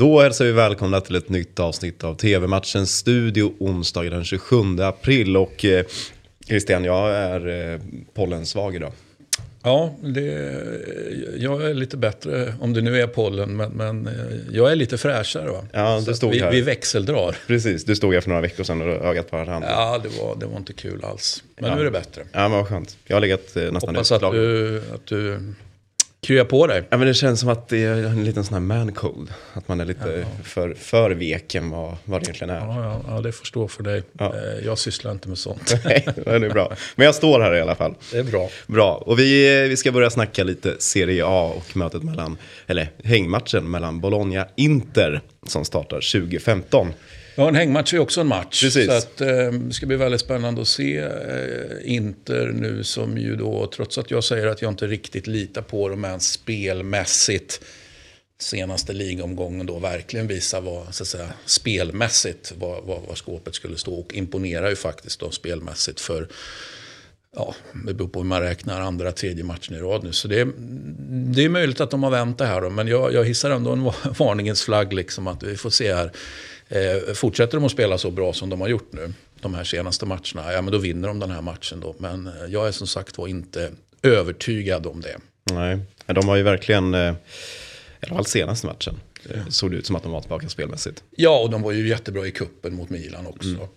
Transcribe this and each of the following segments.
Då hälsar vi välkomna till ett nytt avsnitt av TV-matchens studio onsdag den 27 april. Och eh, Christian, jag är eh, pollensvag idag. Ja, det, jag är lite bättre om det nu är pollen, men, men eh, jag är lite fräschare. Va? Ja, du stod vi, här. vi växeldrar. Precis, du stod här för några veckor sedan och ögat på varandra. Ja, det var, det var inte kul alls. Men Ja. nu är det bättre. Ja, men vad skönt. Jag har legat eh, nästan Hoppas att du, att du kryar på dig. Ja, men det känns som att det är en liten sån här man cold. Att man är lite för, för vek än vad, vad det egentligen är. Ja, ja, ja, det får stå för dig. Ja. Eh, Jag sysslar inte med sånt. Nej, det är bra. Men jag står här i alla fall. Det är bra. Bra, och vi, vi ska börja snacka lite Serie A och mötet mellan, eller hängmatchen mellan Bologna-Inter som startar 2015. Ja, en hängmatch är också en match. Precis. Så att, eh, det ska bli väldigt spännande att se eh, Inter nu som ju då, trots att jag säger att jag inte riktigt litar på dem ens spelmässigt, senaste ligomgången då verkligen visar vad, så att säga, spelmässigt, vad, vad, vad skåpet skulle stå och imponerar ju faktiskt då spelmässigt för Ja, det beror på hur man räknar andra, tredje matchen i rad nu. Så det är, det är möjligt att de har vänt det här då, men jag, jag hissar ändå en varningens flagg liksom att vi får se här. Eh, fortsätter de att spela så bra som de har gjort nu, de här senaste matcherna, ja men då vinner de den här matchen då. Men eh, jag är som sagt var inte övertygad om det. Nej, de har ju verkligen, eh, i alla fall senaste matchen, eh, såg det ut som att de var tillbaka spelmässigt. Ja, och de var ju jättebra i kuppen mot Milan också.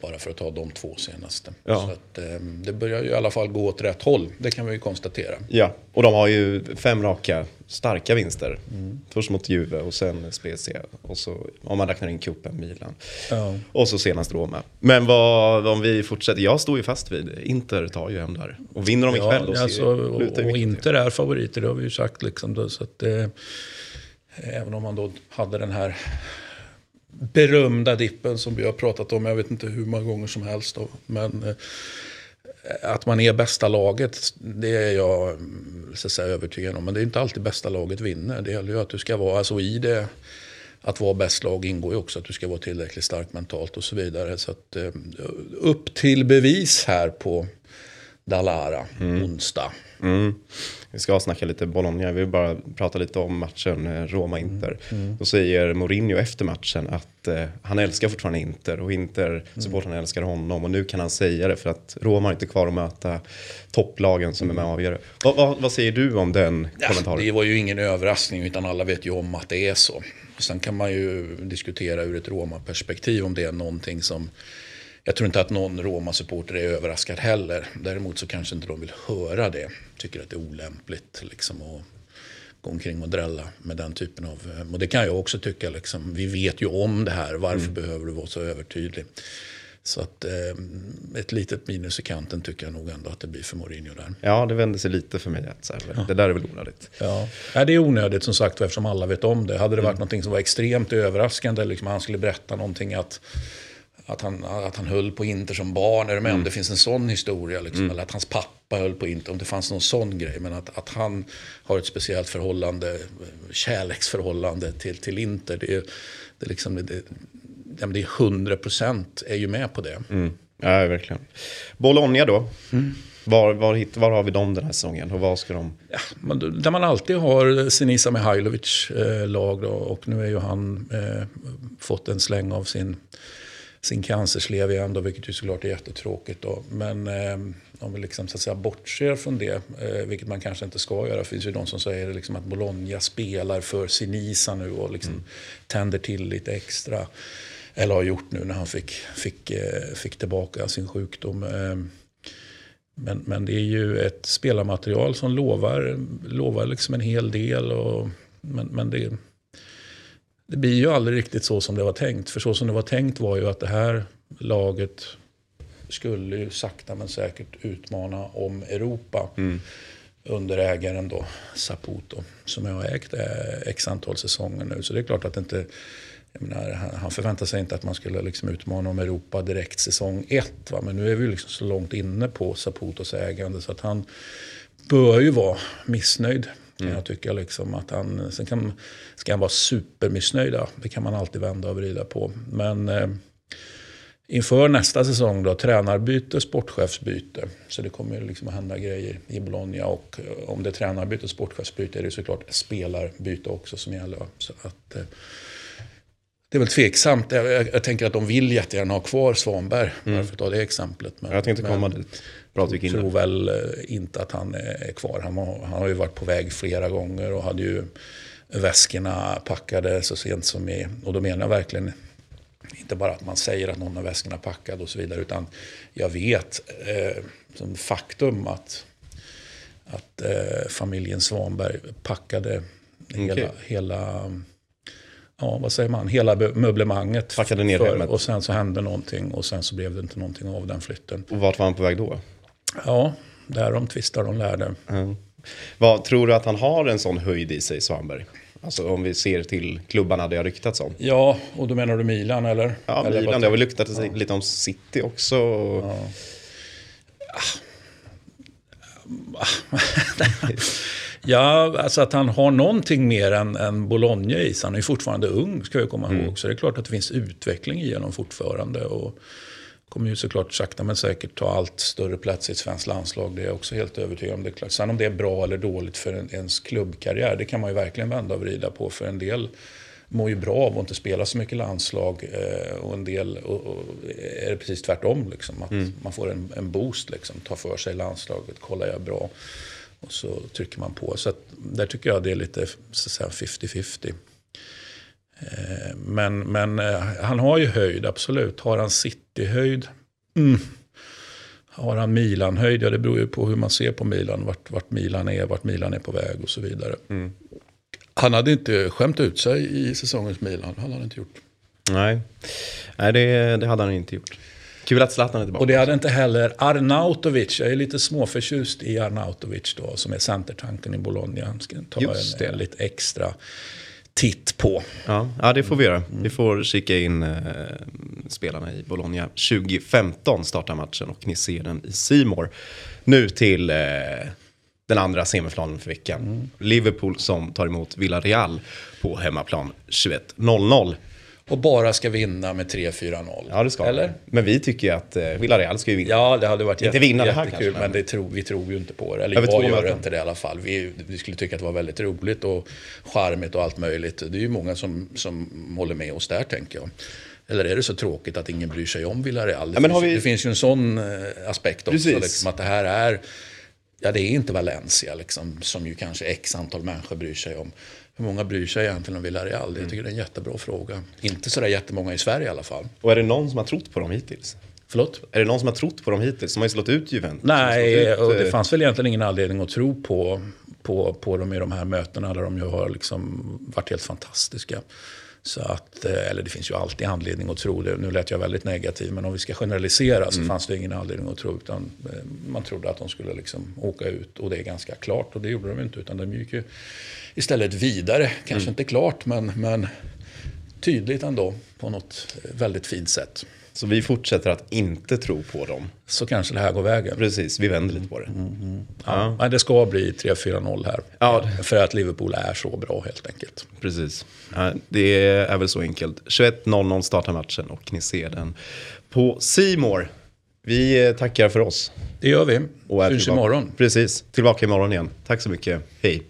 Bara för att ta de två senaste. Ja. Så att, eh, det börjar ju i alla fall gå åt rätt håll, det kan vi ju konstatera. Ja, och de har ju fem raka starka vinster. Först mot Juve och sen Spezia. Och så, om man räknar in cupen, Milan. Ja. Och så senast Roma. Men vad, om vi fortsätter, jag står ju fast vid Inter tar ju hem där. Och vinner de ikväll Ja, då alltså, och, och mycket Inter är favoriter, det har vi ju sagt. Liksom, då, så att, eh, även om man då hade den här berömda dippen som vi har pratat om, jag vet inte hur många gånger som helst. Då, men eh, att man är bästa laget, det är jag mm, så att säga, övertygad om. Men det är inte alltid bästa laget vinner. Det gäller ju att du ska vara, alltså i det, att vara bäst lag ingår ju också att du ska vara tillräckligt stark mentalt och så vidare. Så att, eh, upp till bevis här på Dalara, onsdag. Mm. Vi ska snacka lite Bologna, jag vill bara prata lite om matchen eh, Roma-Inter. Då säger Mourinho efter matchen att eh, han älskar fortfarande Inter och Inter-supportrarna älskar honom. Och nu kan han säga det för att Roma har inte kvar att möta topplagen som är med och avgör. Vad, vad, vad säger du om den Ja, kommentaren? det var ju ingen överraskning utan alla vet ju om att det är så. Sen kan man ju diskutera ur ett Roma-perspektiv om det är någonting som... Jag tror inte att någon Roma-supporter är överraskad heller. Däremot så kanske inte de vill höra det. Tycker att det är olämpligt liksom att gå omkring och drälla med den typen av... eh, Och det kan jag också tycka. Liksom. Vi vet ju om det här. Varför behöver du vara så övertydlig? Så att eh, ett litet minus i kanten tycker jag nog ändå att det blir för Mourinho där. Ja, det vände sig lite för mig. Att, så här, Det där är väl onödigt. Ja. Nej, det är onödigt som sagt eftersom alla vet om det. Hade det varit någonting som var extremt överraskande, liksom han skulle berätta någonting att, att, han, att han höll på Inter som barn, är du med om det finns en sån historia? Liksom, Eller att hans pappa höll på Inter, om det fanns någon sån grej. Men att, att han har ett speciellt förhållande, kärleksförhållande till, till Inter, det är, det är liksom... Det, det, ja, men det är 100 procent är ju med på det. Mm. Ja, verkligen. Bologna då. Var, var, hit, var har vi dem den här säsongen och vad ska de... Ja, men där man alltid har Senisa Mihailovic eh, lag då, och nu är ju han eh, fått en släng av sin, sin cancerslev igen då, vilket ju såklart är jättetråkigt då. Men eh, om vi liksom så att säga bortser från det, eh, vilket man kanske inte ska göra, finns ju de som säger liksom att Bologna spelar för Sinisa nu och liksom tänder till lite extra. Eller har gjort nu när han fick, fick, eh, fick tillbaka sin sjukdom. Eh, men, men det är ju ett spelarmaterial som lovar, lovar liksom en hel del. Och, men men det, det blir ju aldrig riktigt så som det var tänkt. För så som det var tänkt var ju att det här laget skulle ju sakta men säkert utmana om Europa. Under ägaren då, Saputo, som jag har ägt eh, x antal säsonger nu. Så det är klart att inte... Menar, han, förväntar sig inte att man skulle liksom utmana om Europa direkt säsong ett. Va? Men nu är vi liksom så långt inne på Saputos ägande så att han bör ju vara missnöjd. Kan jag tycka liksom att han, sen kan, ska han vara supermissnöjd, ja, det kan man alltid vända och vrida på. Men eh, inför nästa säsong då, tränarbyte, sportchefsbyte. Så det kommer liksom att hända grejer i Bologna. Och eh, om det är tränarbyte och sportchefsbyte är det såklart spelarbyte också som gäller. Så att, eh, det är väl tveksamt. Jag, jag, jag, tänker att de vill jättegärna ha kvar Svanberg. Mm. För att ta det exemplet. Men, jag tänkte komma dit. Du Jag tror väl eh, inte att han är kvar. Han har, han har ju varit på väg flera gånger och hade ju väskorna packade så sent som i... Och då menar jag verkligen inte bara att man säger att någon av väskorna packad och så vidare. Utan jag vet eh, som faktum att, att eh, familjen Svanberg packade okay. hela, hela ja, vad säger man, hela möblemanget. Packade ner för, hemmet. Och sen så hände någonting och sen så blev det inte någonting av den flytten. Och vart var han på väg då? Ja, där de tvistar de lärde. Mm. Vad, tror du att han har en sån höjd i sig, Svanberg? Alltså om vi ser till klubbarna det har ryktats om. Ja, och då menar du Milan eller? Ja, eller Milan. Det har väl ryktats ja. lite om City också. Ja. ja, alltså att han har någonting mer än, än Bologna i sig. Han är fortfarande ung, ska vi komma mm. ihåg. Så det är klart att det finns utveckling i honom fortfarande. Och, kommer ju såklart sakta men säkert ta allt större plats i ett svenskt landslag. Det är jag också helt övertygad om. Det är klart. Sen om det är bra eller dåligt för en, ens klubbkarriär, det kan man ju verkligen vända och vrida på. För en del mår ju bra av att inte spela så mycket landslag eh, och en del och, och är det precis tvärtom. Liksom, att mm. Man får en, en boost, liksom, tar för sig landslaget, kollar jag bra. Och så trycker man på. Så att, där tycker jag det är lite 50-50. Men, men eh, han har ju höjd, absolut. Har han City-höjd? Mm. Har han Milan-höjd? Ja, det beror ju på hur man ser på Milan. Vart, vart Milan är, vart Milan är på väg och så vidare. Mm. Han hade inte skämt ut sig i säsongens Milan. hade han inte gjort. Nej, Nej det, det hade han inte gjort. Kul att Zlatan är tillbaka. Och det hade inte heller Arnautovic. Jag är lite småförtjust i Arnautovic då, som är centertanken i Bologna. Han ska ta en, en lite extra titt på. Ja, ja det får vi göra. Vi får kika in eh, spelarna i Bologna. 2015 startar matchen och ni ser den i Simor. Nu till eh, den andra semifinalen för veckan. Mm. Liverpool som tar emot Villarreal på hemmaplan 21.00 och bara ska vinna med 3-4-0. Ja, det ska Eller? Men vi tycker ju att eh, Villarreal ska ju vinna. Ja, det hade varit inte jätte, vinna det här jättekul, kanske, men det tro, vi tror ju inte på det. Eller jag gör möten. inte det i alla fall. Vi, vi, skulle tycka att det var väldigt roligt och charmigt och allt möjligt. Det är ju många som, som håller med oss där, tänker jag. Eller är det så tråkigt att ingen bryr sig om Villarreal? Det, ja, finns, vi... det finns ju en sån eh, aspekt också. Liksom, att det här är... Ja, det är inte Valencia, liksom, som ju kanske x antal människor bryr sig om. Hur många bryr sig egentligen om Villarreal? Mm. Jag tycker det är en jättebra fråga. Inte sådär jättemånga i Sverige i alla fall. Och är det någon som har trott på dem hittills? Förlåt? Är det någon som har trott på dem hittills? De har ju slått ut Juventus. Nej, ut, och det eh, fanns väl egentligen ingen anledning att tro på, på, på dem i de här mötena där de ju har liksom varit helt fantastiska. Så att, eh, eller det finns ju alltid anledning att tro det. Nu lät jag väldigt negativ, men om vi ska generalisera så mm. fanns det ingen anledning att tro. Utan eh, man trodde att de skulle liksom åka ut och det är ganska klart. Och det gjorde de inte, utan de gick ju istället vidare. Kanske mm. inte klart, men, men tydligt ändå på något väldigt fint sätt. Så vi fortsätter att inte tro på dem. Så kanske det här går vägen. Precis, vi vänder lite på det. Mm, mm. Ja. ja. det ska bli 3-4-0 här. Ja. För att Liverpool är så bra helt enkelt. Precis, det är väl så enkelt. 21.00 startar matchen och ni ser den på Simor. Vi tackar för oss. Det gör vi. Och Syns imorgon. Precis, tillbaka imorgon igen. Tack så mycket. Hej.